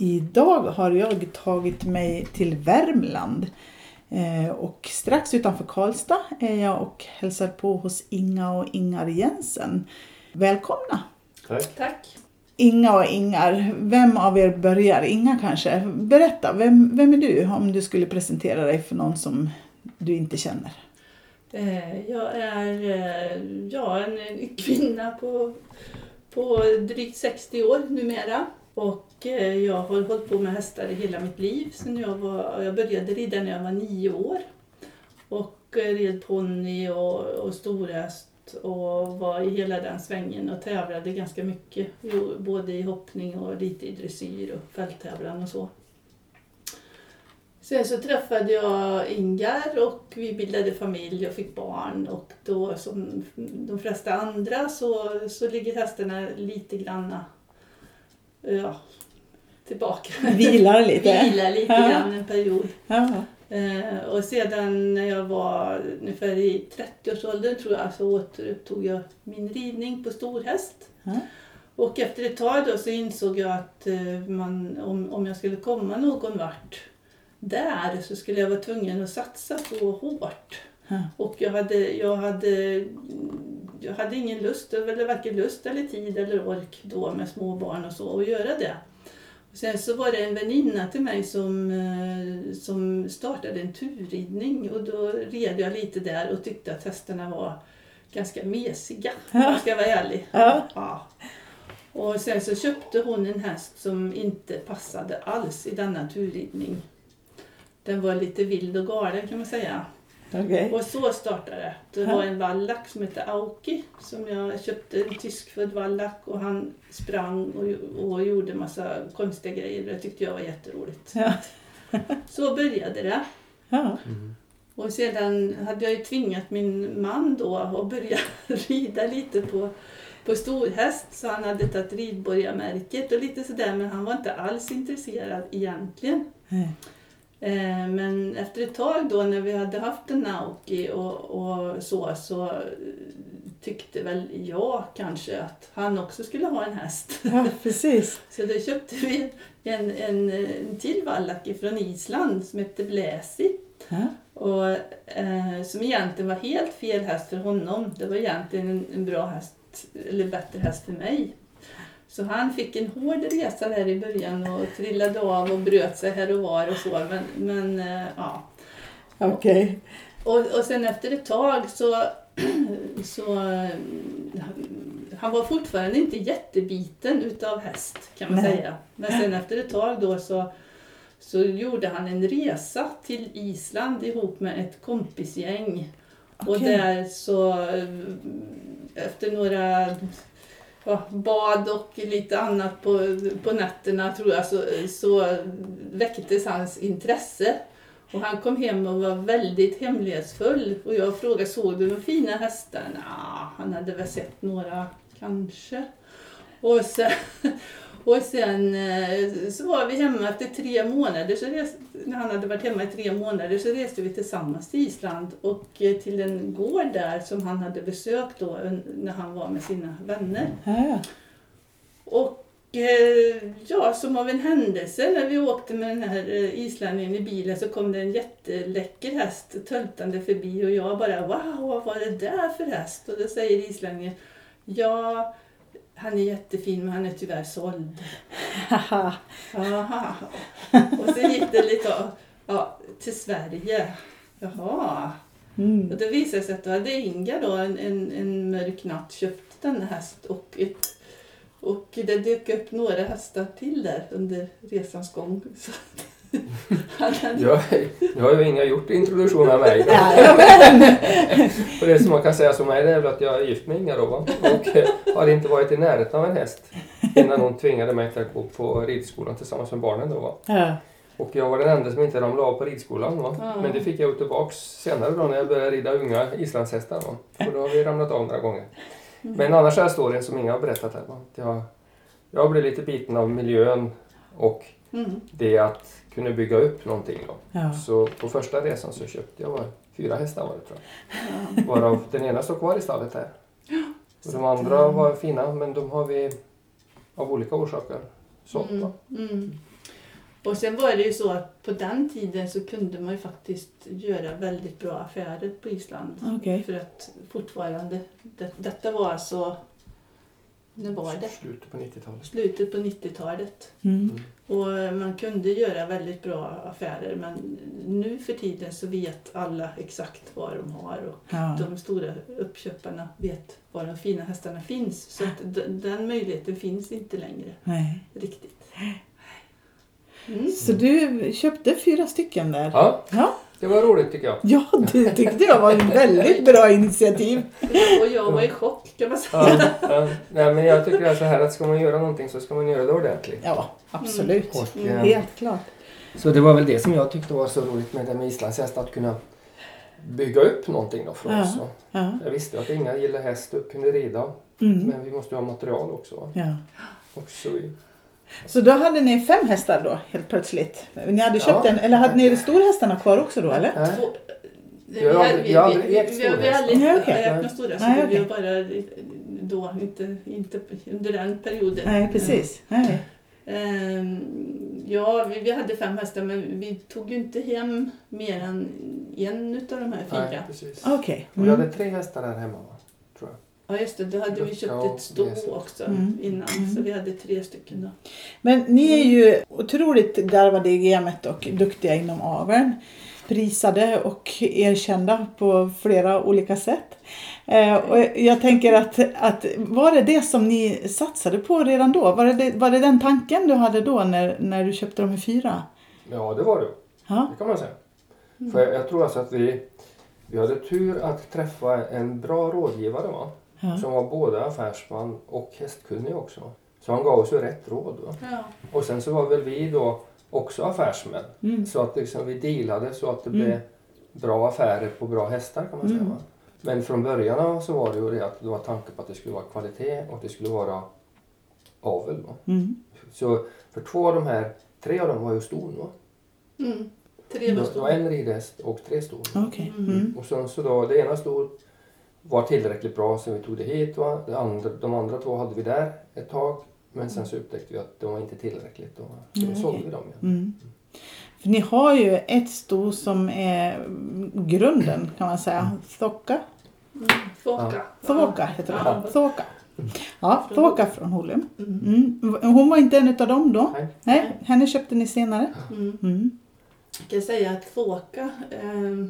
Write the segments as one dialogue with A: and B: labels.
A: Idag har jag tagit mig till Värmland eh, och strax utanför Karlstad är jag och hälsar på hos Inga och Ingar Jensen. Välkomna!
B: Tack.
C: Tack.
A: Inga och Ingar, vem av er börjar? Inga kanske? Berätta, vem, vem är du om du skulle presentera dig för någon som du inte känner?
C: Eh, Jag är eh, ja, en, en kvinna på, på drygt 60 år numera. Och eh, jag har hållit på med hästar i hela mitt liv. Sen jag, var, jag började rida när jag var nio år. Och eh, red ponny och, och storhäst och var i hela den svängen och tävlade ganska mycket. Både i hoppning och lite i dressyr och fälttävlan och så. Sen så träffade jag Ingar och vi bildade familj och fick barn och då som de flesta andra så, så ligger hästarna lite granna ja, tillbaka.
A: Vilar lite?
C: Vilar lite
A: Ja.
C: grann en period.
A: Ja.
C: Eh, och sedan när jag var ungefär i 30-årsåldern tror jag så återupptog jag min ridning på storhäst.
A: Ja.
C: Och efter ett tag då så insåg jag att eh, man, om, om jag skulle komma någon vart där så skulle jag vara tvungen att satsa så hårt.
A: Ja.
C: Och jag hade, jag hade, jag hade ingen lust, eller varken lust eller tid eller ork då med små barn och så att göra det. Sen så var det en väninna till mig som, eh, som startade en turridning och då red jag lite där och tyckte att hästarna var ganska mesiga om jag ska vara ärlig.
A: Ja.
C: Ja. Och sen så köpte hon en häst som inte passade alls i denna turridning. Den var lite vild och galen kan man säga.
A: Okej.
C: Och så startade det. Det var en vallack som hette Auki som jag köpte, en tyskfödd vallack och han sprang och, och gjorde massa konstiga grejer. Det tyckte jag var jätteroligt.
A: Ja.
C: Så började det.
A: Ja.
C: Och sedan hade jag ju tvingat min man då att börja rida lite på, på storhäst. Så han hade tagit ridborgarmärket och lite sådär men han var inte alls intresserad egentligen.
A: Nej.
C: Eh, Men efter ett tag då när vi hade haft en Naoki och, och så, så eh, tyckte väl jag kanske att han också skulle ha en häst.
A: ja, precis.
C: Så då köpte vi en, en, en till vallack från Island som hette Bläsi.
A: Ja.
C: Och, eh, som egentligen var helt fel häst för honom. Det var egentligen en, en bra häst, eller bättre häst för mig. Så han fick en hård resa där i början och trillade av och bröt sig här och var och så. Men, men eh, ja.
A: Okej.
C: Och, och sen efter ett tag så, så han var fortfarande inte jättebiten utav häst kan man
A: Nej.
C: säga. Men sen efter ett tag då så, så gjorde han en resa till Island ihop med ett kompisgäng. Och
A: Okej.
C: där så efter några ja, bad och lite annat på, på nätterna tror jag så, så väcktes hans intresse. Och han kom hem och var väldigt hemlighetsfull. Och jag frågade, såg du några fina hästar? Nja, han hade väl sett några kanske. Och sen, och sen eh, så var vi hemma efter tre månader. Så reste, när han hade varit hemma i tre månader så reste vi tillsammans till Island och eh, till en gård där som han hade besökt då när han var med sina vänner. Och eh, ja, som av en händelse när vi åkte med den här islänningen i bilen så kom det en jätteläcker häst töltande förbi och jag bara wow, vad var det där för häst? Och då säger islänningen ja, han är jättefin men han är tyvärr såld.
A: Haha.
C: Aha. Och så gick det lite ja, till Sverige. Jaha.
A: Mm.
C: Och det visade sig att då hade Inga då en, en, en mörk natt köpt denna häst och, ett, och det dök upp några hästar till där under resans gång. Så
B: Jag, nu har ju Inga gjort introduktion av mig. Och det som man kan säga som mig det är väl att jag är gift med Inga då va? och eh, har inte varit i närheten av en häst innan hon tvingade mig till att gå på ridskolan tillsammans med barnen då va?
A: Ja.
B: Och jag var den enda som inte ramlade av på ridskolan. Va? Men det fick jag ju tillbaks senare då när jag började rida unga islandshästar. Va? För då har vi ramlat av några gånger. Men annars är storyn som Inga har berättat här. Va? att Jag, jag blev lite biten av miljön och
C: Mm.
B: det att kunna bygga upp någonting. Då.
A: Ja.
B: Så på första resan så köpte jag var fyra hästar var det tror jag. Varav den ena står kvar i stallet här. Och de andra var fina men de har vi av olika orsaker sålt.
C: Mm. Mm. Och sen var det ju så att på den tiden så kunde man ju faktiskt göra väldigt bra affärer på Island.
A: Okej.
C: För att fortfarande, det, detta var alltså, när var det?
B: Slutet på 90-talet.
C: Slutet på 90-talet.
A: Mm.
C: Och man kunde göra väldigt bra affärer men nu för tiden så vet alla exakt vad de har och
A: Ja.
C: de stora uppköparna vet var de fina hästarna finns. Så den möjligheten finns inte längre
A: Nej.
C: riktigt. Mm.
A: Så du köpte fyra stycken där?
B: Ja,
A: Ja,
B: det var roligt tycker jag.
A: ja det tyckte jag var ett väldigt bra initiativ.
C: Och jag var i chock kan man säga.
B: Ja, ja. Nej, men jag tycker så här att ska man göra någonting så ska man göra det ordentligt.
A: Ja, absolut.
B: Och,
C: Mm.
B: eh,
A: Helt klart.
B: Så det var väl det som jag tyckte var så roligt med det med islandshäst, att kunna bygga upp någonting då för
A: Ja.
B: oss.
A: Ja.
B: Jag visste att inga gillar häst och kunde rida,
A: Mm.
B: men vi måste ju ha material också.
A: Ja.
B: Och så
A: Så då hade ni fem hästar då helt plötsligt? Ni hade köpt
B: Ja.
A: en, eller hade ni storhästarna kvar också då eller?
B: Nej.
C: Två- Vi
B: Jag har aldrig-
C: vi-
B: jag har aldrig
C: vi-
B: ägt storhäst.
C: aldrig
A: Nej, okej.
C: ägt några stora så
A: Nej,
C: vi har bara då, inte, inte under den perioden.
A: Nej, precis. Nej.
C: Ehm, Ja, vi, vi hade fem hästar men vi tog ju inte hem mer än en utav de här
B: nej,
C: fyra.
B: precis.
A: Okej.
B: Och vi
A: Mm.
B: hade tre hästar här hemma, va?
C: Ja just det, då hade vi köpt ett
B: så.
C: också
A: Mm.
C: innan. Så vi hade tre stycken då.
A: Men ni är ju otroligt garvade i gamet och duktiga inom aveln. Prisade och erkända på flera olika sätt. Eh, och jag tänker att, att var det det som ni satsade på redan då? Var det, var det den tanken du hade då när, när du köpte de här fyra?
B: Ja, det var det.
A: Ja.
B: Det kan man säga. För jag, jag tror alltså att vi, vi hade tur att träffa en bra rådgivare va?
A: Ja.
B: som var både affärsman och hästkunnig också. Så han gav oss ju rätt råd.
C: Ja.
B: Och sen så var väl vi då också affärsmän.
A: Mm.
B: Så att liksom vi dealade så att det
A: Mm.
B: blev bra affärer på bra hästar kan man säga.
A: Mm.
B: Va? Men från början så var det ju det att det var tanke på att det skulle vara kvalitet och det skulle vara avel. Va?
A: Mm.
B: Så för två av de här, tre av dem var ju ston. Va?
C: Mm. Tre
B: Det
C: var
B: var
C: stora.
B: en ridhäst och tre ston.
A: Okej. Mm.
B: Och sen så då, det ena stod var tillräckligt bra så vi tog det hit. Va? Det andra, de andra två hade vi där ett tag. Men sen så upptäckte vi att de var inte tillräckligt. Och så då sålde vi dem igen.
A: Mm. För ni har ju ett sto som är grunden kan man säga. Thocka.
C: Mm.
A: Thåka heter det.
C: Ja.
A: Thåka. Ja, Thåka från Holum.
C: Mm.
A: Mm. Hon var inte en av dem då?
B: Nej.
A: Nej, henne köpte ni senare.
C: Mm.
A: Mm.
C: Jag kan säga att Fåka ehm, är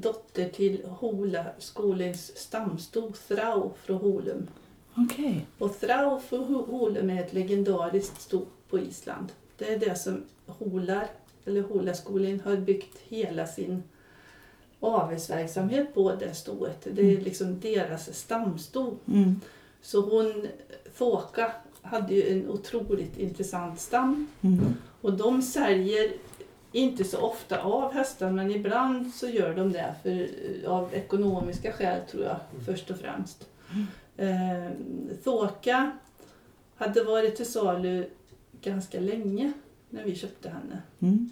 C: dotter till Hola skolens stamsto Thrau från Holum.
A: Okej.
C: Och Thrau från Ho- Holum är ett legendariskt sto på Island. Det är det som Holar, eller Holaskolan, har byggt hela sin avelsverksamhet på det stoet. Det är liksom deras stamsto.
A: Mm.
C: Så hon, Fåka, hade ju en otroligt intressant stam.
A: Mm.
C: Och de säljer inte så ofta av hästar men ibland så gör de det för, av ekonomiska skäl tror jag först och främst. Eh, Thåka hade varit till salu ganska länge när vi köpte henne.
A: Mm.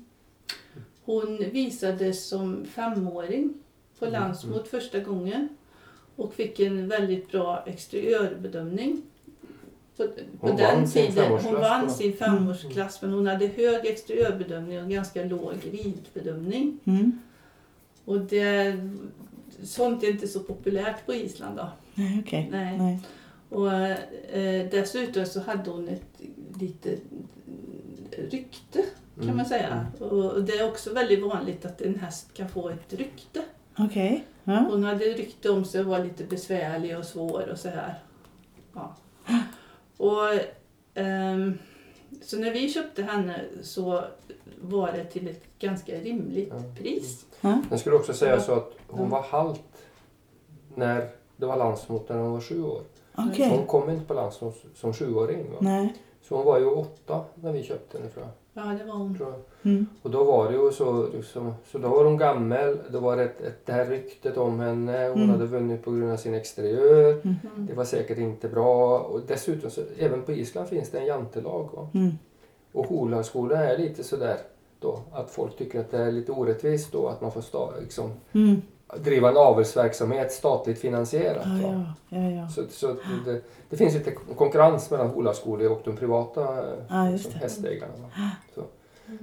C: Hon visades som femåring på
B: Mm,
C: Landsmot första gången och fick en väldigt bra exteriörbedömning. På, på
B: Hon
C: den
B: vann
C: tiden, hon vann sin femårsklass men hon hade hög exteriörbedömning och ganska låg ridbedömning.
A: Mm.
C: Och det, sånt är inte så populärt på Island då.
A: Nej, okej.
C: Nej.
A: Nej.
C: Och eh, dessutom så hade hon ett lite rykte kan
B: Mm.
C: man säga. Och det är också väldigt vanligt att en häst kan få ett rykte.
A: Okej. Ja.
C: Hon hade rykte om sig att vara lite besvärlig och svår och så här. Ja. Och, ehm, så när vi köpte henne så var det till ett ganska rimligt
B: Ja.
C: pris.
A: Ja.
B: Jag skulle också säga så att hon
C: Ja.
B: var halt när det var landsmot när hon var sju år.
A: Okej.
B: Hon kom inte på landsmot som sjuåring. Va?
A: Nej.
B: Så hon var ju åtta när vi köpte henne tror jag.
C: Ja, det var hon.
A: Mm.
B: Och då var det ju så, liksom, så då var hon gammal. Det var ett, ett, det här ryktet om henne. Hon
A: Mm.
B: hade vunnit på grund av sin exteriör.
C: Mm.
B: Det var säkert inte bra. Och dessutom, så, även på Island finns det en jantelag. Va?
A: Mm.
B: Och Holandsskolan är lite sådär då, att folk tycker att det är lite orättvist då att man får sta, liksom,
A: Mm.
B: Driva en avelsverksamhet statligt finansierat.
A: Ja,
B: va?
A: ja, ja, ja.
B: Så, så det, det finns lite konkurrens mellan Holandsskolor och de privata
A: Ja, just
B: liksom,
A: det.
B: hästägarna. va? Så,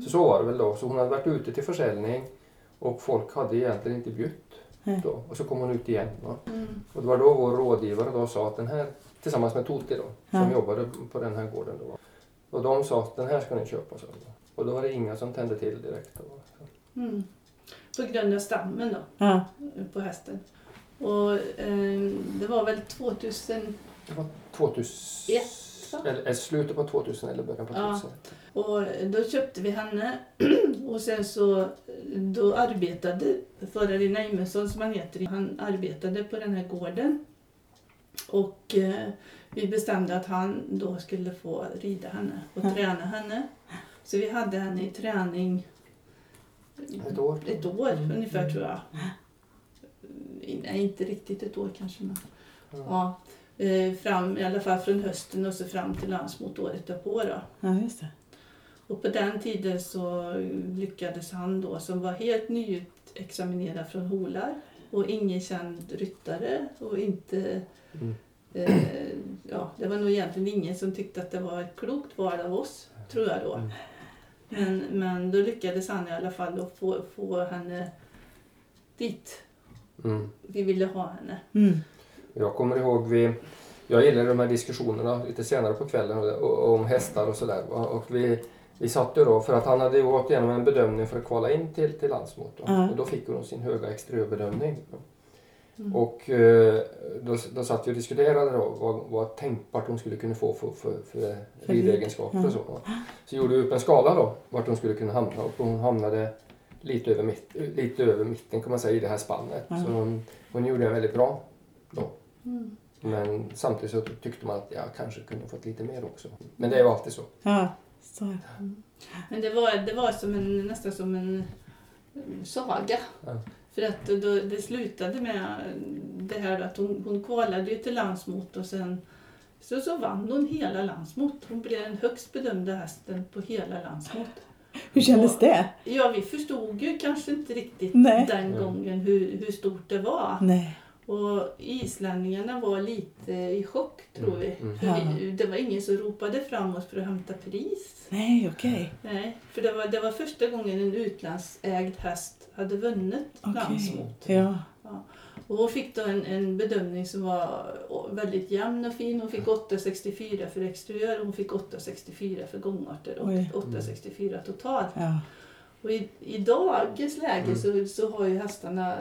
B: så så var det väl då. Så hon hade varit ute till försäljning och folk hade egentligen inte bjudit. Då. Och så kom hon ut igen. Va?
C: Mm.
B: Och det var då vår rådgivare då sa att den här, tillsammans med Toti då, som
A: Ja.
B: jobbade på den här gården då. Och de sa att den här ska ni köpa. Så. Och då var det inga som tände till direkt. Då.
C: På grund av stammen då,
A: Ja.
C: på hästen. Och eh, det var väl 2000
B: Det var 2000,
C: Ett, va?
B: eller, eller slutet på 2000 eller början på
C: Ja.
B: 2000.
C: och då köpte vi henne och sen så då arbetade förare Neimesson som han heter, han arbetade på den här gården. Och eh, vi bestämde att han då skulle få rida henne och
A: Ja.
C: träna henne. Så vi hade henne i träning
B: Ett år.
C: ett år
B: Mm.
C: ungefär tror jag. Nej, inte riktigt ett år kanske. Men, ja. Eh, fram, I alla fall från hösten och så fram till landsmot året därpå. Då.
A: ja, just det.
C: Och på den tiden så lyckades han då, som var helt nyutexaminerad från Holar och ingen känd ryttare och inte...
B: Mm.
C: Eh, ja, det var nog egentligen ingen som tyckte att det var ett klokt val av oss, tror jag då.
B: Mm.
C: Men, men då lyckades han i alla fall att få, få henne dit
B: Mm.
C: vi ville ha henne.
A: Mm.
B: Jag kommer ihåg vi jag gillade de här diskussionerna lite senare på kvällen och- och- om hästar och sådär. Och vi, vi satt ju då, för att han hade ju gått igenom en bedömning för att kvala in till, till landsmot. Då.
A: Ja.
B: Och då fick hon sin höga exteriörbedömning.
C: Mm.
B: Och eh, då, då satt vi och diskuterade då vad, vad tänkbart hon skulle kunna få för, för, för
A: För
B: ridegenskaper
A: rid.
B: och så. va. Så gjorde vi upp en skala då vart hon skulle kunna hamna och hon hamnade lite över, mitt, lite över mitten kan man säga i det här spannet.
A: Ja.
B: Så hon, hon gjorde det väldigt bra då.
C: Mm.
B: Men samtidigt så tyckte man att jag kanske kunde fått lite mer också. Men det är ju alltid så.
A: Ja, så det.
C: Men det var, det var som en, nästan som en saga.
B: Ja.
C: För att då, det slutade med det här att hon, hon kvalade ju till landsmot och sen så, så vann hon hela landsmot. Hon blev den högst bedömda hästen på hela landsmot.
A: Hur kändes
C: Och-
A: det?
C: Ja, vi förstod ju kanske inte riktigt
A: Nej.
C: den gången hur, hur stort det var.
A: Nej.
C: Och islänningarna var lite i chock tror vi.
B: Mm, mm.
C: Vi det var ingen som ropade fram oss för att hämta pris.
A: Nej, okej.
C: Nej, för det var, det var första gången en utlandsägd häst hade vunnit
A: Okej.
C: landsmot.
A: Ja.
C: Och hon fick då en, en bedömning som var väldigt jämn och fin. Hon fick 8,64 för exteriör och hon fick 8,64 för gångarter och
A: Oj.
C: 8,64 totalt.
A: Ja.
C: Och i, i dagens läge
B: Mm.
C: så, så har ju hästarna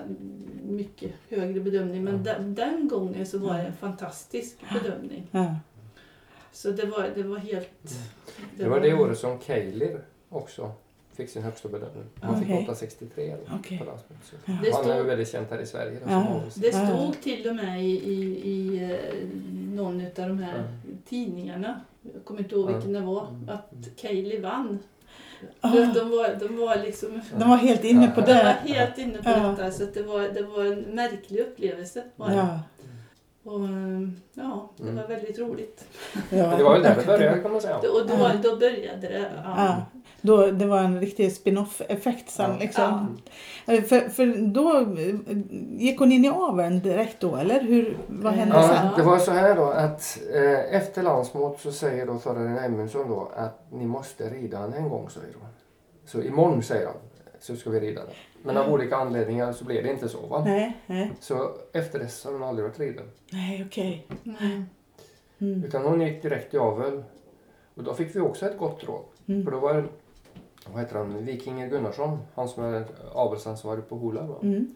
C: mycket högre bedömning men
B: Mm.
C: den, den gången så var det en
A: Mm.
C: fantastisk bedömning.
A: Ja.
C: Så det var, det var helt...
B: Det var det året som Keilir också fick sin högsta bedömning. Han
A: Okej.
B: fick 863
A: Okej.
B: på
A: Ja.
C: Det
B: Han är
C: stod,
B: väldigt känd här i Sverige.
A: Ja.
C: det stod till och med i, i, i eh, någon av de här
B: Ja.
C: tidningarna, jag kommer inte ihåg
B: Ja.
C: vilken det var,
B: Mm.
C: att Kaylee vann. Att De, var, de var liksom...
A: De var helt inne på
C: De var
A: det.
C: helt inne på
A: Ja.
C: detta så att det, var, det var en märklig upplevelse. Var det.
A: Ja.
C: Och, eh, ja, det
B: Mm.
C: var väldigt roligt.
A: Ja.
B: Det var väl där det började kan man säga.
C: Och då,
A: Ja.
C: då började det. Ja.
A: Ja. Då, det var en riktig spin-off-effekt sen.
B: Ja.
A: Liksom. Eh, För, för då eh, gick hon in i aveln direkt då, eller? Hur, vad hände
C: Ja.
A: sen?
B: Det var så här då att eh, efter landsmot så säger då föraren Edmundsson då att ni måste rida en gång säger hon. Så imorgon säger han så ska vi rida den. Men av olika anledningar så blev det inte så va.
A: Nej, nej,
B: Så efter dess har hon aldrig varit riden.
A: nej, okej.
C: Mm.
A: Mm.
B: Utan hon gick direkt i avel. Och då fick vi också ett gott råd. För
A: Mm.
B: då var det, vad heter han, Vikinger Gunnarsson, han som är avelsansvarig på Hola. va?
A: Mm.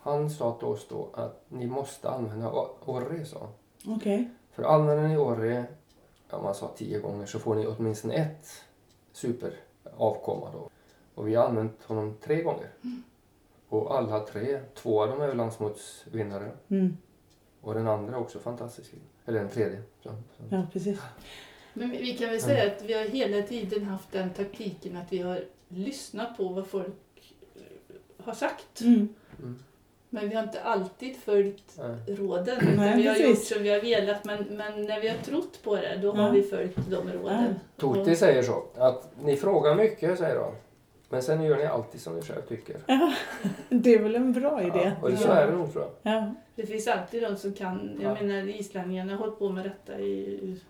B: Han sa till oss då att ni måste använda orre, sa han.
A: Okej.
B: För använder ni orre, ja man sa tio gånger, så får ni åtminstone ett superavkomma då. Och vi har använt honom tre gånger. Och alla tre, två av dem är landsmotsvinnare.
A: Mm.
B: Och den andra är också fantastisk. Eller den tredje. Så, så.
A: Ja, precis.
C: Men vi- kan väl säga att vi har hela tiden haft den taktiken att vi har lyssnat på vad folk eh, har sagt.
A: Mm.
B: Mm.
C: Men vi har inte alltid följt
B: Nej.
C: råden.
A: Nej,
C: vi har
A: precis.
C: gjort som vi har velat men, men när vi har trott på det då
A: Ja.
C: har vi följt de råden.
B: Toti säger så, att ni frågar mycket, säger de. Men sen gör ni alltid som ni själv tycker.
A: Det är väl en bra idé.
B: Ja, och så är det nog tror jag.
A: Ja.
C: Det finns alltid de som kan. Jag
B: Ja.
C: menar islänningarna har hållit på med detta i...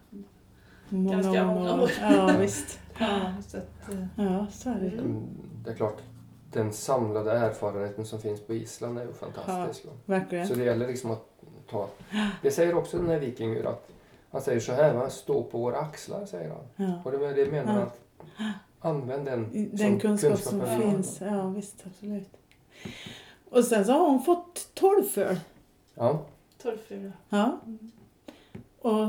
A: Många,
C: Ganska många år.
A: Ja, visst.
C: Ja, så att, eh,
A: Ja, så är det.
C: Mm.
B: Mm, Det är klart, den samlade erfarenheten som finns på Island är ju fantastisk. va.
A: Verkligen.
B: Så det gäller liksom att ta... Det säger också den här vikingur att han säger så här, va? stå på våra axlar, säger han.
A: Ja.
B: Och det, det menar
A: Ja.
B: att använd den,
A: Den
B: som
A: kunskap som
B: har.
A: finns. Ja, visst. Absolut. Och sen så har hon fått 12 föl.
B: Ja,
C: torrfyra.
A: Ja. Och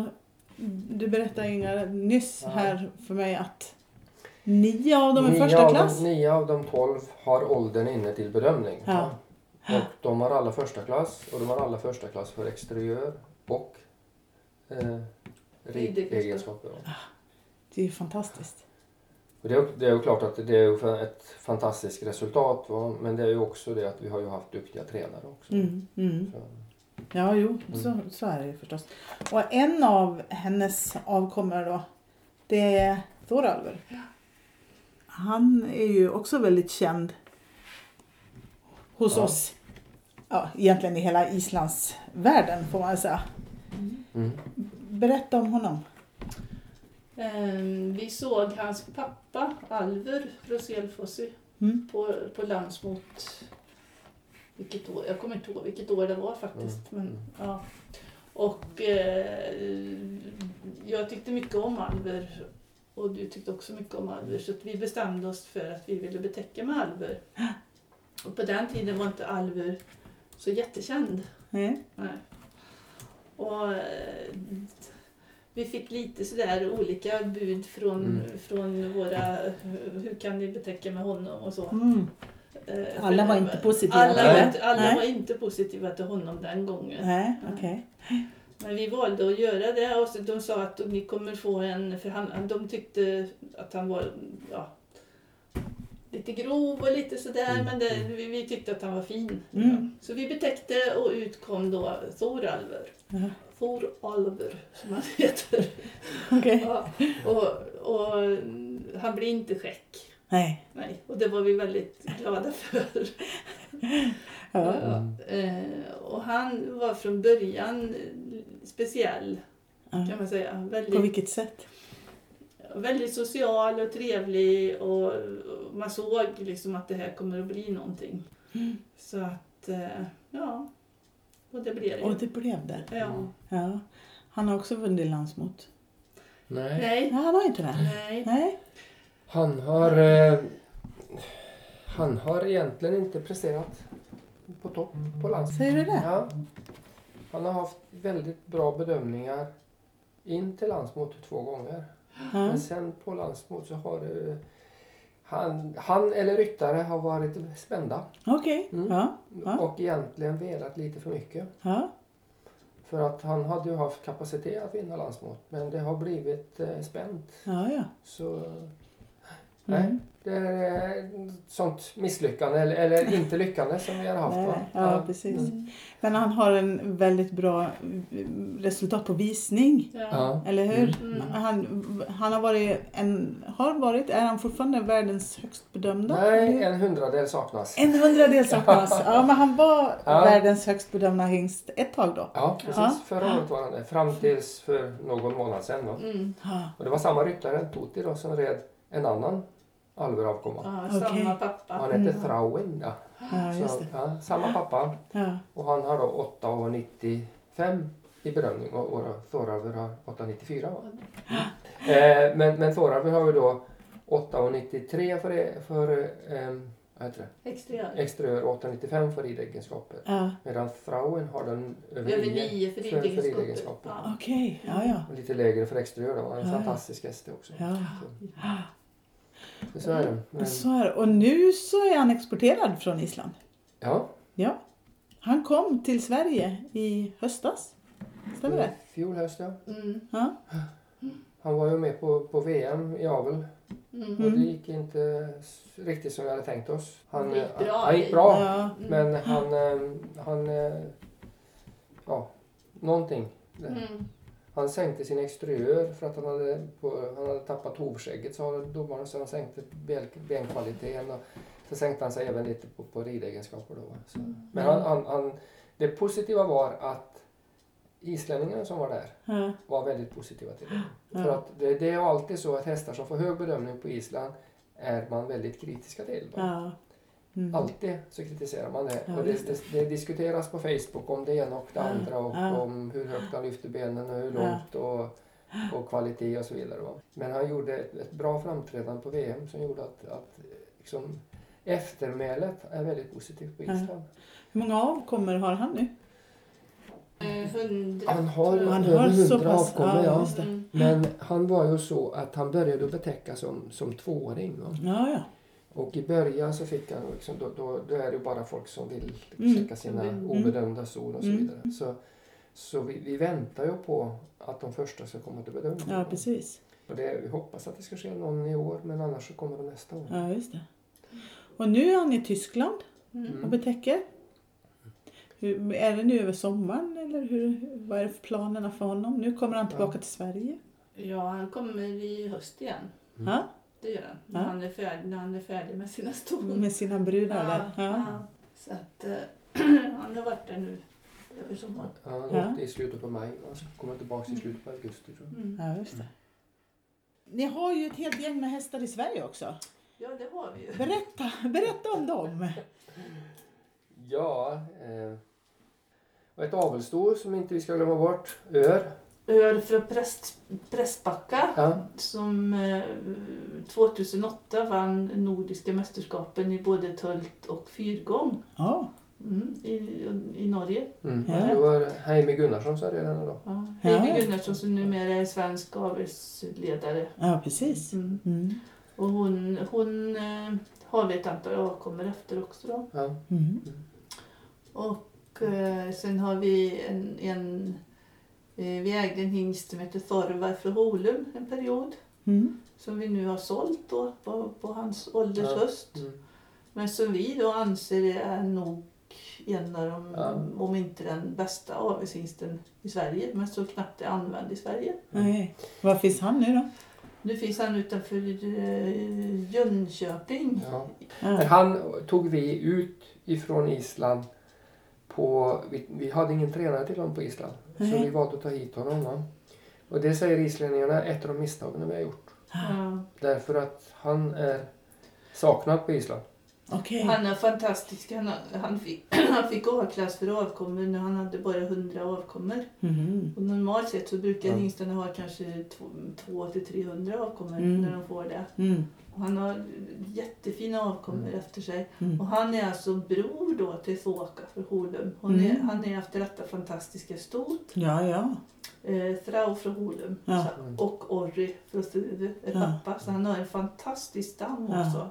A: du berättade Inga nyss
B: Ja.
A: här för mig att nio av dem är
B: nio,
A: första
B: av
A: klass.
B: de, nio av de tolv har åldern inne till bedömning.
A: Ja.
B: Och de har alla första klass och de har alla första klass för exteriör och eh, ridegenskaper. då.
A: Det är ju fantastiskt.
B: Och det, är, det är ju klart att det är ett fantastiskt resultat va? men det är ju också det att vi har ju haft duktiga tränare också.
A: Mm, mm.
B: Så,
A: Ja, jo, så, så är det ju förstås. Och en av hennes avkommor då, det är Thoralver. Han är ju också väldigt känd hos
B: Ja.
A: oss. Ja, egentligen i hela Islands världen får man säga.
B: mm.
A: Berätta om honom.
C: Ehm, vi såg hans pappa Alver Roselfossi
A: Mm.
C: på, på landsmot. Vilket år? Jag kommer inte ihåg vilket år det var faktiskt.
B: Mm.
C: Men, ja. Och eh, jag tyckte mycket om Alver och du tyckte också mycket om Alver så att vi bestämde oss för att vi ville betäcka med Alver. Och på den tiden var inte Alver så jättekänd.
A: Nej.
C: Nej. Och eh, vi fick lite sådär olika bud från,
B: Mm.
C: från våra, hur kan ni betäcka med honom och så.
A: Mm.
C: Eh,
A: Alla var inte positiva
C: alla, var inte, alla
A: Nej.
C: var inte positiva till honom den gången.
A: Nej, okej.
C: Men vi valde att göra det och så de sa att ni kommer få en, för han, de tyckte att han var ja, lite grov och lite sådär
B: Mm.
C: men det, vi, vi tyckte att han var fin.
A: Mm.
C: Så vi betäckte och ut kom då Thoralver.
A: Ja.
C: Thoralver som han heter.
A: Okej.
C: Ja, och, och han blir inte skäck.
A: Nej.
C: Nej, och det var vi väldigt glada för.
A: Ja.
B: Mm.
C: Och han var från början speciell
A: Ja.
C: kan man säga.
A: På
C: Väldigt,
A: vilket sätt?
C: väldigt social och trevlig och, och man såg liksom att det här kommer att bli någonting.
A: Mm.
C: Så att, eh, ja. Och det blev det.
A: Och det blev det.
C: Ja.
A: Ja. Han har också vunnit landsmot.
B: Nej.
C: Nej.
A: Nej, han har inte det.
C: Nej.
A: Nej.
B: Han har... Eh, han har egentligen inte presterat på topp på landsmötet.
A: Säger du det?
B: Ja. Han har haft väldigt bra bedömningar in till landsmötet två gånger.
A: Ja.
B: Men sen på landsmötet så har det... Han, han eller ryttare har varit spända
A: Okej.
B: Mm.
A: Ja. Ja.
B: och egentligen velat lite för mycket.
A: Ja.
B: För att han hade ju haft kapacitet att vinna landsmötet men det har blivit eh, spänt.
A: Ja, ja.
B: Så nej,
A: Mm.
B: det är ett sånt misslyckande eller, eller inte lyckande som vi har haft.
A: Nej, ja, precis.
B: Mm.
A: Men han har en väldigt bra mm, resultat på visning.
C: Ja.
A: Eller hur?
C: Mm.
A: Han, han har varit, en, har varit, är han fortfarande världens högst bedömda?
B: Nej, en hundradel saknas.
A: En hundradel saknas. Ja, men han var
B: Ja.
A: världens högst bedömda hingst ett tag då.
B: Ja, precis.
A: Ja.
B: Förra året var han det. Fram tills för någon månad sedan. Va?
C: Mm.
B: Och det var samma ryttare, Toti, då, som red en annan alveravkomma.
C: Ja,
A: Okej.
C: samma pappa.
B: Han hette
A: Mm.
B: Frauen. Ja.
A: Ja, just
B: Så, ja, samma pappa.
A: Ja.
B: Och han har då 8,95 i bedömning och våra Thoralver har 8,94. Va? Eh, men, men Thoralver har ju då 8,93 för, för eh, vad heter det?
C: Exteriör.
B: exteriör och 8,95 för ridegenskaper.
A: Ja.
B: Medan Frauen har den över
C: Över
B: 9
C: nio för ridegenskaper. Ja.
A: Okej, ja ja.
B: och lite lägre för exteriör. då. En
A: Ja.
B: fantastisk häst också.
A: ja.
B: Så, så är det. Men,
A: Och, så är, och nu så är han exporterad från Island.
B: ja,
A: Ja. Han kom till Sverige i höstas. Stämmer det?
B: fjol höst ja.
C: Mm.
A: Ja.
B: Han var ju med på, på VM i avel
C: Mm.
B: och det gick inte riktigt som vi hade tänkt oss. Han,
C: Det gick bra.
B: Han gick bra.
A: Ja.
C: Mm.
B: Men han, eh, han, eh, ja, någonting.
C: Mm.
B: Han sänkte sin exteriör för att han hade, på, han hade tappat hovskägget sa domaren så han sänkte ben, benkvaliteten. Och så sänkte han sig även lite på, på ridegenskaper då. Så. Men han, han, han, det positiva var att islänningarna som var där
A: Ja.
B: var väldigt positiva till det.
A: Ja.
B: För att det, det är alltid så att hästar som får hög bedömning på Island är man väldigt kritiska till. Va?
A: Ja. Mm.
B: Alltid så kritiserar man det.
A: Ja,
B: och det, det, det diskuteras på Facebook om det ena och det
A: Ja,
B: andra och
A: ja.
B: om hur högt han lyfter benen och hur
A: Ja.
B: långt och, och kvalitet och så vidare. Men han gjorde ett, ett bra framträdande på VM som gjorde att, att liksom, eftermälet är väldigt positivt på
A: Ja.
B: Island.
A: Hur många avkommor har han nu?
C: Eh.
B: Han har över
A: har så
B: hundra
A: pass-
B: avkommor,
A: ja.
C: Mm.
B: Men han var ju så att han började att betäcka som, som tvååring. Va?
A: Ja, ja.
B: Och i början så fick han liksom, då, då, då är det ju bara folk som vill
A: Mm.
B: checka sina
C: Mm.
B: obedömda zon och så
A: Mm.
B: vidare. Så, så vi, vi väntar ju på att de första ska komma till bedömning.
A: ja precis.
B: Och det, vi hoppas att det ska ske någon i år men annars så kommer de nästa år.
A: Ja, just det. Och nu är han i Tyskland och
C: Mm.
A: betäcker. Hur, är det nu över sommaren eller hur, vad är planerna för honom? Nu kommer han tillbaka
B: Ja.
A: till Sverige.
C: Ja, han kommer i höst igen.
B: Mm.
C: Det gör han. När,
A: Ja.
C: han, är färdig, när han är färdig med sina ston.
A: med sina brudar där. Ja.
C: Så att eh, han har varit där nu över sommaren.
B: Ja, han
A: Ja.
B: åkte i slutet på maj och ska komma tillbaka i slutet på augusti tror jag.
C: Mm.
A: ja, just det. Ni har ju ett helt gäng med hästar i Sverige också.
C: Ja, det har vi ju.
A: Berätta, berätta om dem.
B: Ja, eh, och ett avelsto som inte vi ska glömma bort. Ör.
C: Ör från Präst, Prästbacka
B: Ja.
C: som eh, 2008 vann Nordiska mästerskapen i både tölt och fyrgång
A: Ja,
C: mm, i, i Norge.
B: Mm.
A: Ja.
B: Det var Heimi Gunnarsson som red henne då.
C: Ja.
A: Ja.
C: Heidi Gunnarsson som numera är svensk avelsledare.
A: ja precis.
C: Mm.
A: Mm.
C: Och hon, hon eh, har vi ett antal avkommor efter också. Då.
B: Ja.
A: Mm.
C: Och eh, sen har vi en, en eh, vi ägde en hingst som heter Thorvar från Holum en period.
A: Mm.
C: Som vi nu har sålt då på, på hans ålders
B: Ja.
C: höst.
B: Mm.
C: Men som vi då anser är nog en av de,
B: Ja.
C: om inte den bästa avelshingsten i Sverige. Men så knappt är använd i Sverige.
A: Nej. Var finns han nu då?
C: Nu finns han utanför eh, Jönköping.
B: Ja.
A: Ja.
B: Men han tog vi ut ifrån Island på... Vi, vi hade ingen tränare till honom på Island. Så
A: Nej.
B: vi valde att ta hit honom. Va? Och det säger islänningarna är ett av de misstagen vi har gjort.
C: Ja.
B: Därför att han är saknad på Island.
A: Okej.
C: Han är fantastisk. Han, han, fick, han fick A-klass för avkommor när han hade bara 100 avkommor.
A: Mhm.
C: Och normalt sett så brukar
B: Ja.
C: hingstarna ha kanske 2 till 300 avkommor
A: Mm.
C: när de får det.
A: Mm.
C: Och han har jättefina avkommor
B: Mm.
C: efter sig.
A: Mm.
C: Och han är alltså bror då till Foka för Holum. Hon
A: Mm.
C: är, han är efter detta fantastiska stot.
A: Ja, ja.
C: Eh, Frau från Holum.
A: Ja.
C: Så, och Orri från Stuve är
A: Ja.
C: pappa. Så han har en fantastisk stam
A: Ja.
C: också.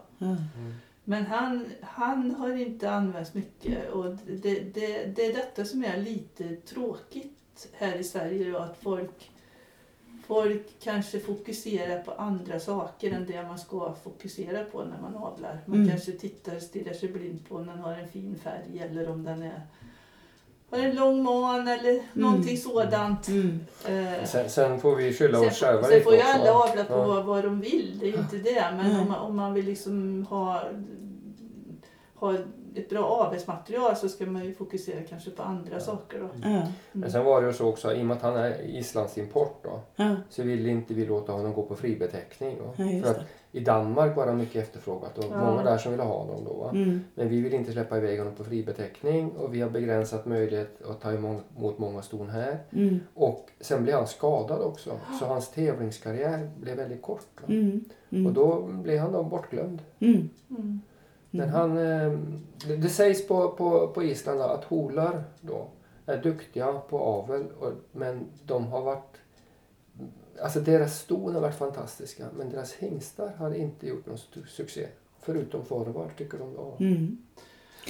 C: Men han, han har inte använts mycket och det, det, det är detta som är lite tråkigt här i Sverige då, att folk, folk kanske fokuserar på andra saker än det man ska fokusera på när man avlar. Man
A: Mm.
C: kanske tittar stirrar sig blind på om den har en fin färg eller om den är, en lång man eller någonting sådant.
A: Mm.
C: Eh,
B: Sen, sen får vi skylla oss själva
C: får- sen
B: lite
C: får ju alla avla på
B: Ja.
C: vad, vad de vill, det är inte det. Men om man, om man vill liksom ha, ha ett bra avelsmaterial så ska man ju fokusera kanske på andra
B: Ja.
C: saker. Då. Mm.
B: Men sen var det ju så också, i och med att han är Islands import då,
A: Ja.
B: så ville inte vi låta honom gå på fribeteckning.
A: Ja,
B: För att i Danmark var han mycket efterfrågat och
C: Ja.
B: många där som ville ha honom då. Va?
A: Mm.
B: Men vi vill inte släppa iväg honom på fribeteckning och vi har begränsat möjlighet att ta emot många ston här.
A: Mm.
B: Och sen blev han skadad också så hans tävlingskarriär blev väldigt kort. Va?
A: Mm. Mm.
B: Och då blev han då bortglömd.
A: Mm.
C: Mm.
B: Men han, eh, det, det sägs på, på, på Island att holar då är duktiga på avel och, men de har varit Alltså deras ston har varit fantastiska men deras hingstar har inte gjort någon succé. Förutom Forward tycker de då.
A: Mm.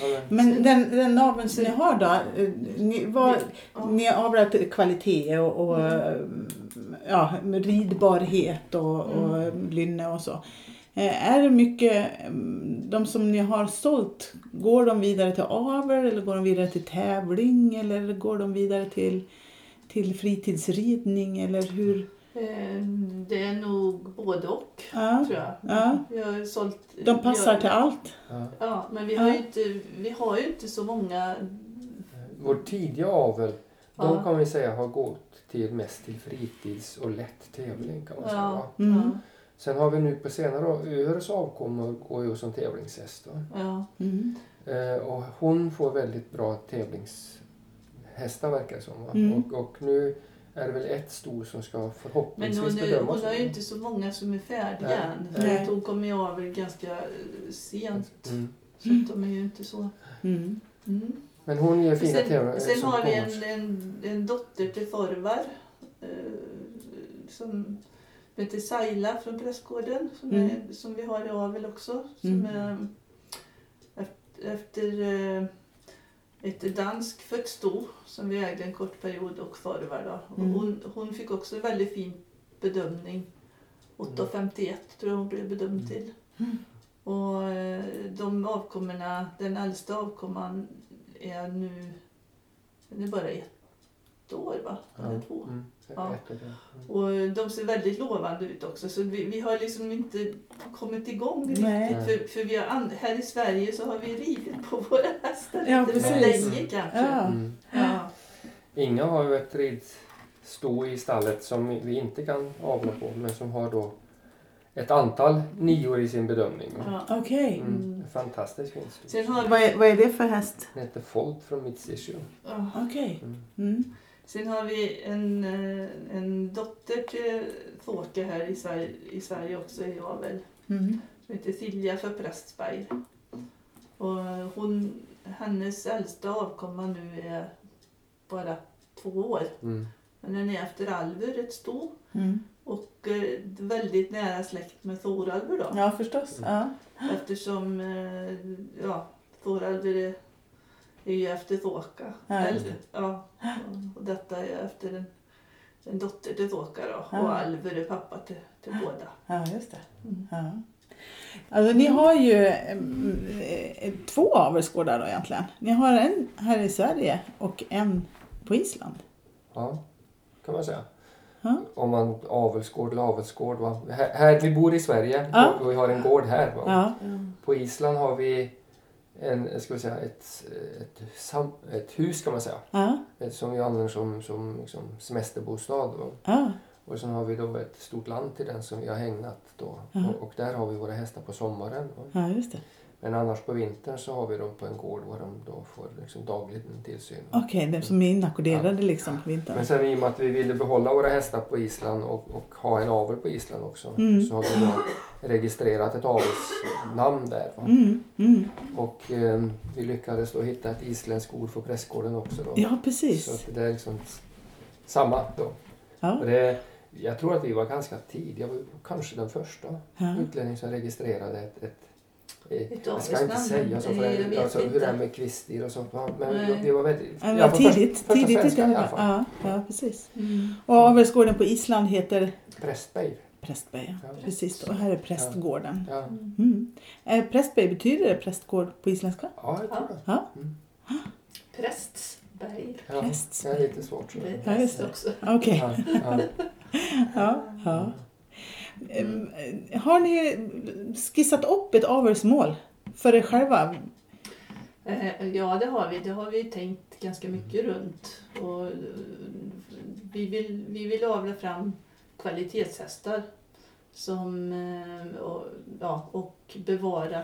B: Han är-
A: Men den, den naveln som ni har då, eh, ni, vad,
C: Ja.
A: ni har avlat kvalitet och, och
C: Mm.
A: ja, ridbarhet och, och lynne och så. Eh, Är det mycket, mm, de som ni har sålt, går de vidare till avel eller går de vidare till tävling eller går de vidare till, till fritidsridning eller hur?
C: Eh, Det är nog både och,
A: Ja,
C: tror jag.
A: Ja.
C: Vi har sålt...
A: de passar
C: har-
A: till allt.
B: Ja.
C: Ja, men vi har,
A: Ja.
C: ju inte, vi har ju inte så många...
B: Vår tidiga avel, de kan vi säga har gått till mest till fritids och lätt tävling kan man säga.
A: Mm.
B: Sen har vi nu på senare år, Öres avkommor går ju som tävlingshäst.
C: Ja.
A: Mm.
B: Eh, och hon får väldigt bra tävlingshästar verkar det som. Va?
A: Mm.
B: Och, och nu är det väl ett sto som ska
C: Men
B: förhoppningsvis
C: hon, är,
B: bedömas.
C: hon har ju inte så många som är färdiga
B: Nej.
C: än. För
A: Nej.
C: att hon kommer ju av väl ganska eh, sent.
B: Mm.
C: Så att de är ju inte så...
A: Mm.
C: Mm.
B: Men hon ger fina
C: Sen,
B: tävlingar.
C: sen har vi en, en, en dotter till Forvar eh, som heter Saila från Prästgården som,
A: Mm.
C: är, som vi har i avel också. Som
A: Mm.
C: är efter, eh, ett danskfött sto som vi ägde en kort period och. Och
A: Mm.
C: hon, hon fick också en väldigt fin bedömning. 8,51 tror jag hon blev bedömd till.
A: Mm.
C: Och eh, de avkommorna, den äldsta avkomman är nu, den är bara ett år va? Eller två.
B: Mm.
C: Ja.
B: Ett och. Mm.
C: Och de ser väldigt lovande ut också så vi, vi har liksom inte kommit igång
A: Nej.
C: riktigt. För, för vi har, and- här i Sverige så har vi ridit på våra hästar
A: Ja,
C: lite för länge kanske.
A: Ja.
B: Mm.
C: Ja.
B: Inga har ju ett ridsto i stallet som vi inte kan avla på men som har då ett antal nior i sin bedömning.
C: Ja.
A: Okej.
B: Mm. Sto.
C: Sen har
A: Vad, vad är det för häst?
B: Den heter Fold från Mitsishu.
A: Okej.
B: Mm.
A: Mm.
C: Sen har vi en, eh, en dotter till Fåke här i Sverige, i Sverige också i avel.
A: Mm.
C: som heter Silja för Prästberg. Och hon, hennes äldsta avkomma nu är bara två år.
B: Mm.
C: Men den är efter Alvur, ett sto.
A: Mm.
C: Och eh, väldigt nära släkt med Thoralvur då.
A: Ja, förstås. Ja.
C: Eftersom eh, ja, Thoralvur är, är ju efter Thåka.
A: Ja, just
C: Eller, ja, och, detta är efter en, en dotter till Thåka då.
A: Ja.
C: Och Alvur är pappa till, till båda.
A: ja, just det.
C: Mm.
A: Ja. Alltså, ni har ju mm, eh, två avelsgårdar då egentligen. Ni har en här i Sverige och en på Island.
B: Ja, kan man säga.
A: Ja.
B: Om man avelsgård eller avelsgård. Va? Här, här, vi bor i Sverige
A: Ja.
B: och vi har en gård här. Va?
A: Ja.
B: På Island har vi en, ska vi säga, ett, ett, sam, ett hus kan man säga.
A: Ja.
B: Ett Som vi använder som, som liksom semesterbostad. Va?
A: Ja.
B: Och sen har vi då ett stort land till den som vi har hägnat då.
A: Ja.
B: Och, och där har vi våra hästar på sommaren.
A: Ja, just det.
B: Men annars på vintern så har vi dem på en gård där de då får liksom daglig tillsyn.
A: Okej, är som är inackorderade liksom på vintern.
B: Men sen i och med att vi ville behålla våra hästar på Island och, och ha en avel på Island också
A: Mm.
B: så har vi då registrerat ett avelsnamn där.
A: Mm. Mm.
B: Och eh, vi lyckades då hitta ett isländskt ord för prästgården också. Då.
A: Ja,
B: Så
A: precis.
B: att det är liksom samma då.
A: Ja.
B: Och det, jag tror att vi var ganska tidiga, kanske den första
A: Ja.
B: utlänning som registrerade ett, ett
C: Ett
B: jag ska inte säga så, för
C: jag
B: alltså, hur det är med kvistir och sånt. Men
C: Nej.
B: vi var väldigt...
A: Ja, det var
B: först-
A: tidigt.
B: första
A: tidigt
B: i
A: ja,
B: alla fall.
A: ja, ja, precis.
C: Mm.
A: Och avelsgården på Island heter
B: Prästberg.
A: Prästberg. Ja. Precis, och här är prästgården.
B: Ja,
A: Mm. Eh, Prästberg, betyder det prästgård på isländska?
B: ja jag tror det.
A: Ja.
B: Mm.
C: Prästsberg.
B: Ja,
A: Präst.
B: det är lite svårt. tror
C: Det är präst också.
A: Okej.
B: Ja, ja.
A: Ja, eh, Har ni skissat upp ett avelsmål för er själva?
C: Eh, Ja, det har vi. Det har vi tänkt ganska mycket runt. Och eh, vi, vill, vi vill avla fram kvalitetshästar som, eh, och, ja, och bevara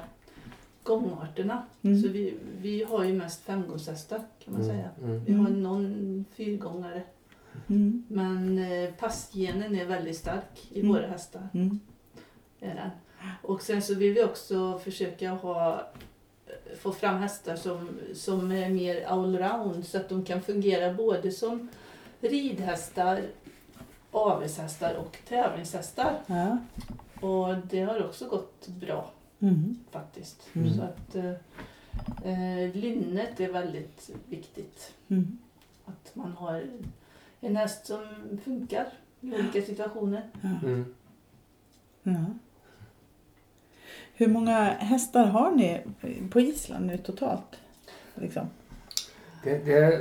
C: gångarterna.
A: Mm.
C: Så vi, vi har ju mest femgångshästar kan man
B: Mm,
C: säga.
B: mm.
C: Vi har
A: Mm.
C: någon fyrgångare.
A: Mm.
C: Men eh, passgenen är väldigt stark i
A: Mm.
C: våra hästar.
A: Mm.
C: Är den. Och sen så vill vi också försöka ha, få fram hästar som, som är mer allround så att de kan fungera både som ridhästar, avelshästar och tävlingshästar.
A: Ja.
C: Och det har också gått bra
A: Mm.
C: faktiskt.
A: Mm.
C: Så att eh, eh, lynnet är väldigt viktigt.
A: Mm.
C: Att man har en häst som funkar i olika situationer.
B: Mm.
A: Ja. Hur många hästar har ni på Island nu totalt? Liksom?
B: Det, det,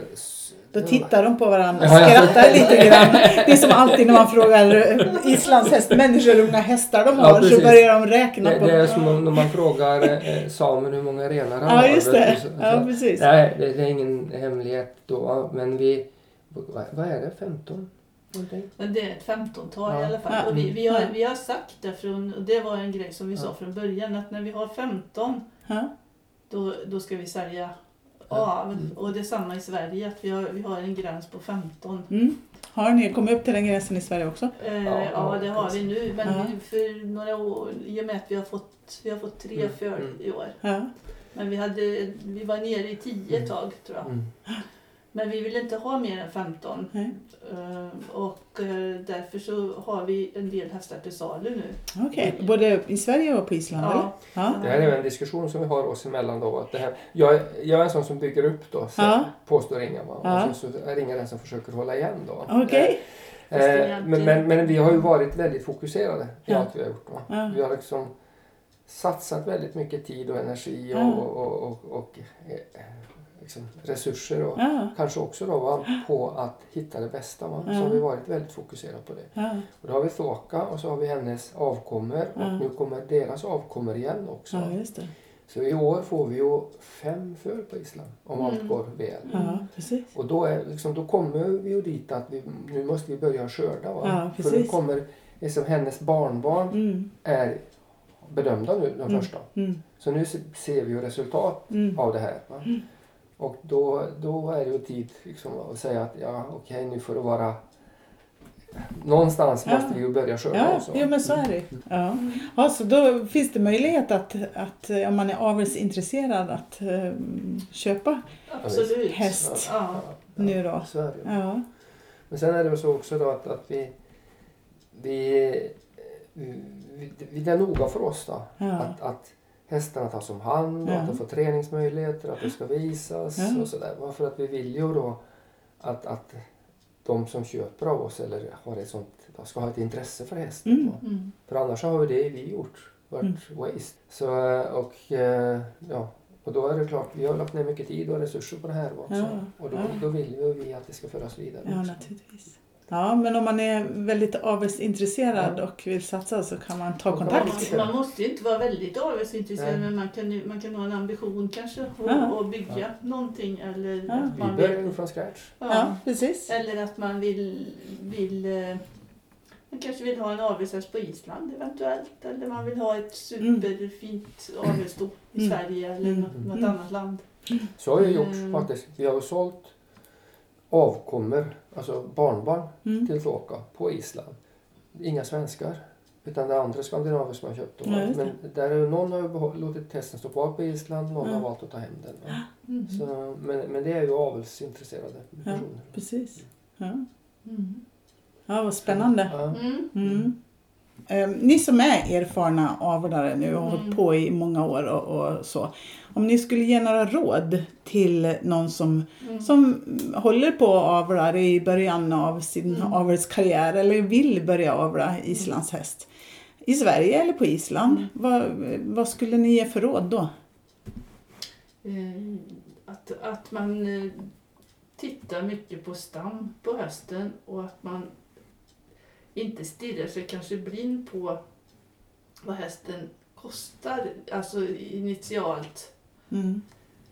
A: Då tittar de på varandra och
B: Ja, ja.
A: skrattar lite grann. Det är som alltid när man frågar eh, Islands hästmänniskor hur många hästar de
B: Ja,
A: har så
B: precis.
A: börjar de räkna
B: det,
A: på...
B: det är som om när man frågar eh, samen hur många renar han
A: Ja,
B: har.
A: just det.
B: så-
A: Ja,
B: så-
A: precis.
B: Nej, det, det är ingen hemlighet då. Men vi... Vad, är det? 15? Någonting?
C: Men det är ett femtontal
B: Ja.
C: i alla fall. Och vi, vi, har, vi har sagt det från, och det var en grej som vi
B: Ja.
C: sa från början, att när vi har 15
A: Ja.
C: då, då ska vi sälja
B: Ja.
C: av.
B: Mm.
C: Och det är samma i Sverige, att vi har, vi har en gräns på 15.
A: Mm. Har ni kommit upp till den gränsen i Sverige också?
C: Eh,
B: Ja,
C: ja, det har vi nu. Men
A: Ja.
C: vi- för några år, i och med att vi har fått, vi har fått tre
B: Mm.
C: föl
B: Mm.
C: i år.
A: Ja.
C: Men vi, hade, vi var nere i 10 ett tag tror jag. Men vi vill inte ha mer än 15.
A: Nej.
C: Eh, och eh, därför så har vi en del hästar till salu nu.
A: Okej, både i Sverige och på Island? eller?
C: Ja.
A: Ja.
B: Det här är ju en diskussion som vi har oss emellan då. Att det här, jag, är- jag är en sån som bygger upp då, så
A: Ja.
B: påstår Inga. Va?
A: Ja.
B: Och så, så är Inga den som försöker hålla igen då.
C: Är
B: Eh, men, men, men vi har ju varit väldigt fokuserade i
A: Ja.
B: allt vi har gjort. Va?
A: Ja.
B: Vi har liksom satsat väldigt mycket tid och energi och,
A: Ja.
B: och, och, och, och liksom resurser och
A: Ja.
B: kanske också då, va, på att hitta det bästa. Va? Så har vi varit väldigt fokuserade på det. Och då har vi Thoka och så har vi hennes avkommor och nu kommer deras avkommor igen också.
A: ja.
B: Så i år får vi ju fem föl på Island om allt
C: Mm.
B: går väl.
A: Ja.
B: Och då, är, liksom, då kommer vi ju dit att vi, nu måste vi börja skörda. Va?
A: Ja,
B: För nu kommer, liksom, hennes barnbarn
A: Mm.
B: är bedömda nu, de
A: Mm.
B: första.
A: Mm.
B: Så nu se- ser vi ju resultat
A: Mm.
B: av det här. Va? Och då, då är det ju tid liksom, att säga att ja, okej, nu får det vara... Någonstans
A: Ja.
B: måste vi ju börja skörda
A: Ja,
B: också.
A: jo, men så är det. Ja. Ja, så då finns det möjlighet att, att eh, om man är avelsintresserad att eh, köpa
C: Absolut.
A: häst
C: Ja.
A: nu då.
B: Så är det.
A: Ja.
B: Men sen är det så också då att, att vi, vi, vi, vi... Det är noga för oss då.
A: Ja.
B: Att, att hästarna tas om hand och
A: Ja.
B: att de får träningsmöjligheter, att det ska visas
A: Ja.
B: och sådär. För att vi vill ju då att, att de som köper av oss eller har ett sånt, ska ha ett intresse för hästen.
A: Mm.
C: Mm.
B: För annars har ju det vi gjort varit
A: Mm.
B: waste. Så, och, eh, ja, och då är det klart, vi har lagt ner mycket tid och resurser på det här också.
A: Ja,
B: Och då,
A: ja.
B: då vill ju vi att det ska föras vidare.
A: ja,
B: också.
A: naturligtvis. Ja, men om man är väldigt avelsintresserad och vill satsa så kan man ta kontakt.
C: Man, man måste ju inte vara väldigt avelsintresserad
B: Nej.
C: men man kan, ju- man kan ha en ambition kanske och,
A: Ja.
C: och bygga
B: Ja.
C: någonting eller
A: Ja.
C: att man vill,
B: från scratch.
A: Ja, precis.
C: eller att man vill, vill eh, man kanske vill ha en avelshäst på Island eventuellt eller man vill ha ett superfint avelssto i
A: Mm.
C: Sverige eller
A: Mm.
C: något,
A: Mm.
C: annat land.
B: Så har vi gjort
C: Mm.
B: faktiskt. Vi har sålt avkommor, alltså barnbarn
A: Mm.
B: till Thoka på Island. Inga svenskar. Utan det är andra skandinaver som har köpt dem.
A: Ja, det.
B: men där någon har låtit testen stå kvar på Island, någon
A: Ja.
B: har valt att ta hem den.
C: Mm.
B: Så, men, men det är ju avelsintresserade
A: Ja.
B: personer.
A: Precis. Ja.
C: Mm.
A: ja, vad spännande.
B: Ja.
A: Eh, ni som är erfarna avlare nu och har
C: Mm.
A: hållit på i många år och, och så. Om ni skulle ge några råd till någon som,
C: Mm.
A: som håller på och avlar i början av sin
C: Mm.
A: avelskarriär eller vill börja avla islandshäst. I Sverige eller på Island.
C: Mm.
A: Vad, vad skulle ni ge för råd då?
C: Eh, Att, att man eh, tittar mycket på stam på hösten och att man inte stirrar sig kanske blind på vad hästen kostar, alltså initialt.
A: Mm.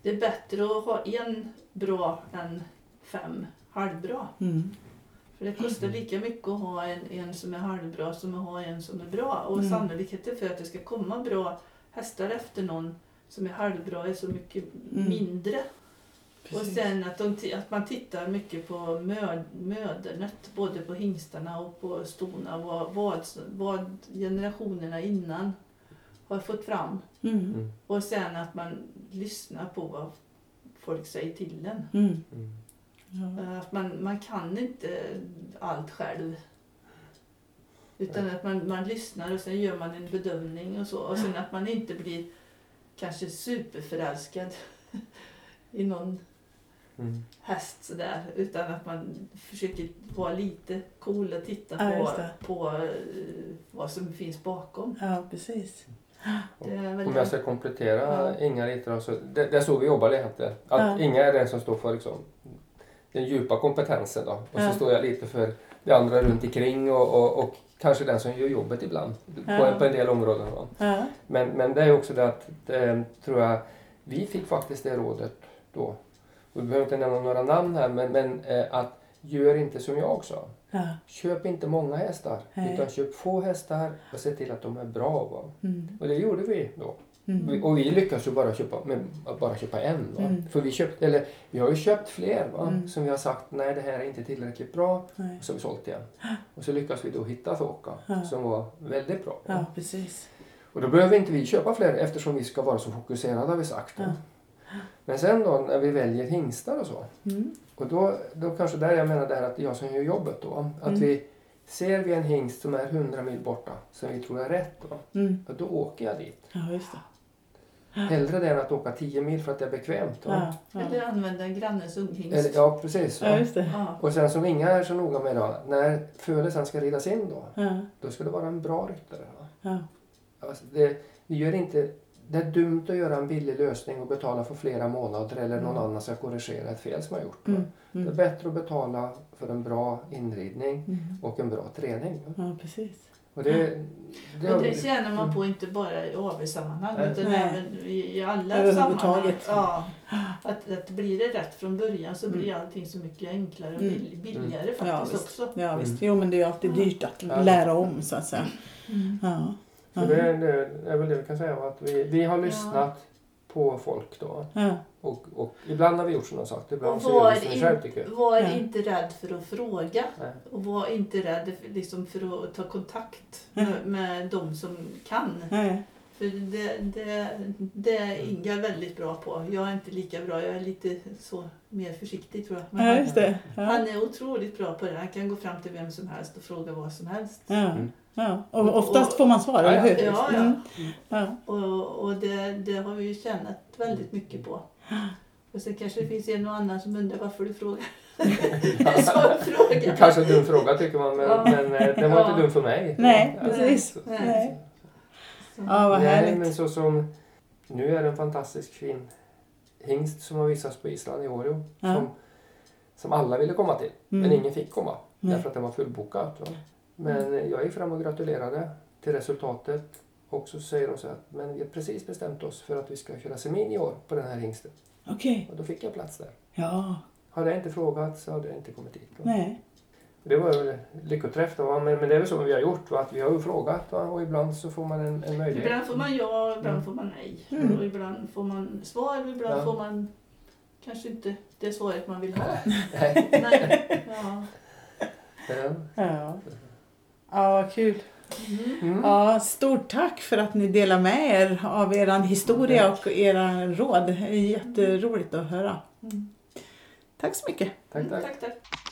C: Det är bättre att ha en bra än fem halvbra.
A: Mm.
C: För det kostar lika mycket att ha en, en som är halvbra som att ha en som är bra. Och
A: Mm.
C: sannolikheten för att det ska komma bra hästar efter någon som är halvbra är så mycket
A: Mm.
C: mindre. Och
A: Precis.
C: sen att, de, att man tittar mycket på mö, mödernet, både på hingstarna och på stona. Vad, vad, vad generationerna innan har fått fram.
A: Mm.
B: Mm.
C: Och sen att man lyssnar på vad folk säger till en.
A: Mm.
B: Mm.
A: Ja.
C: Att man, man kan inte allt själv. Utan att man, man lyssnar och sen gör man en bedömning och så. Och sen att man inte blir kanske superförälskad i någon
B: Mm.
C: häst sådär. Utan att man försöker vara lite cool och titta
A: Ja,
C: på,
A: det.
C: på eh, vad som finns bakom.
A: Ja, precis.
C: Det
B: Om jag ska komplettera
C: Ja.
B: Inga lite då, så det, det är så vi jobbar egentligen. Att
A: Ja.
B: Inga är den som står för liksom, den djupa kompetensen då. Och
A: Ja.
B: så står jag lite för det andra runt omkring och, och, och kanske den som gör jobbet ibland. På,
A: Ja.
B: på en del områden.
A: Ja,
B: Men, men det är också det att, eh, tror jag, vi fick faktiskt det rådet då. Och vi behöver inte nämna några namn här, men, men eh, att gör inte som jag sa.
A: ja.
B: Köp inte många hästar,
A: Nej.
B: utan köp få hästar och se till att de är bra.
A: Mm.
B: Och det gjorde vi då.
A: Mm.
B: Vi- Och vi lyckas ju bara köpa, med, bara köpa en.
A: Mm.
B: För vi, köpt, eller, vi har ju köpt fler va?
A: Mm.
B: som vi har sagt nej det här är inte tillräckligt bra.
A: Nej.
B: Och så har vi sålt igen. Och så lyckas vi då hitta Thoka
A: Ja.
B: som var väldigt bra.
A: Ja, precis.
B: Och då behöver inte vi köpa fler eftersom vi ska vara så fokuserade har vi sagt.
A: Ja.
B: Men sen då när vi väljer hingstar och så.
A: Mm.
B: Och då, då kanske där jag menar det här att jag som gör jobbet då. Att
A: Mm.
B: vi ser vi en hingst som är 100 mil borta som vi tror är rätt då.
A: Mm.
B: Och då åker jag dit.
A: Ja, just det.
B: Hellre det än att åka 10 mil för att det är bekvämt. Då.
A: Ja, ja.
C: Eller använda grannens unghingst.
B: Eller, ja precis.
A: ja
B: Va?
A: just det.
C: Ja.
B: Och sen som Inga är så noga med då. När fölet sen ska ridas in då.
A: Ja,
B: Då ska det vara en bra ryttare. Alltså det, vi gör inte, det är dumt att göra en billig lösning och betala för flera månader eller någon annan ska korrigera ett fel som har gjort. va?
A: Mm.
B: Det är
A: Mm.
B: bättre att betala för en bra inridning
A: Mm.
B: och en bra träning.
A: Ja, precis.
B: Och det, det,
C: Och det tjänar man på inte bara i AV-sammanhang utan
A: Nej.
C: även i, alla sammanhang. Ja, att, att blir det rätt från början så blir
A: Mm.
C: allting så mycket enklare och
A: Mm.
C: bill- billigare
A: Ja,
C: faktiskt
A: visst.
C: också.
A: Ja,
B: Mm.
A: visst. Jo, men det är ju alltid dyrt att
B: Ja.
A: lära om så att säga.
C: Mm.
A: Ja.
B: Så
A: Ja.
B: det, det är väl det vi kan säga. Att vi, vi har lyssnat på folk då.
A: Ja.
B: Och, och ibland har vi gjort som de sagt. Ibland
C: Och
B: så gör
C: var,
B: vi som vi själv tycker.
C: in, var
A: Ja.
C: inte rädd för att fråga.
B: Nej.
C: Och var inte rädd för, liksom, för att ta kontakt
A: Ja.
C: med, med de som kan.
A: Nej.
C: För det, det, det är Inga väldigt bra på. Jag är inte lika bra. Jag är lite så mer försiktig tror jag. Men
A: Ja,
C: han-
A: just det.
C: Han
A: Ja.
C: är otroligt bra på det. Han kan gå fram till vem som helst och fråga vad som helst.
A: Ja.
B: Mm.
A: Ja. Och oftast får man svar,
B: Ja,
A: eller hur?
C: Ja, ja.
A: Mm. ja.
C: Och, och det, det har vi ju tjänat väldigt mycket på. Och sen kanske det finns en och annan som undrar varför du frågar. det är.
B: Kanske en dum fråga tycker man men,
C: Ja.
B: men eh, den var
C: Ja.
B: inte dum för mig.
A: Nej, precis.
C: Nej.
A: Nej. Ja, vad
B: Nej,
A: härligt.
B: men så som nu är det en fantastisk fin hingst som har visats på Island i Årjäng.
A: Ja.
B: Som, som alla ville komma till. Men
A: Mm.
B: ingen fick komma.
A: Nej.
B: Därför att den var fullbokad. Va? Men jag gick fram och gratulerade till resultatet. Och så säger de så att men vi har precis bestämt oss för att vi ska köra semin i år på den här hingsten.
A: Okej.
B: Och då fick jag plats där.
A: Ja.
B: Hade jag inte frågat så hade jag inte kommit dit. Va?
A: Nej.
B: Det var väl lyckoträff då, men, men det är väl så vi har gjort. Va? Att vi har ju frågat va? och ibland så får man en, en möjlighet.
C: Ibland får man ja, ibland
B: Mm.
C: får man nej.
A: Mm.
C: Och ibland får man svar och ibland
B: Ja.
C: får man kanske inte det svaret man vill ha.
B: Nej.
C: Nej. Ja.
B: Ja.
A: Ja. Ja, vad kul.
B: Mm.
A: Ja, stort tack för att ni delar med er av er historia och era råd. Det är jätteroligt att höra.
C: Mm.
A: Tack så mycket.
B: Tack, tack.
C: tack, tack.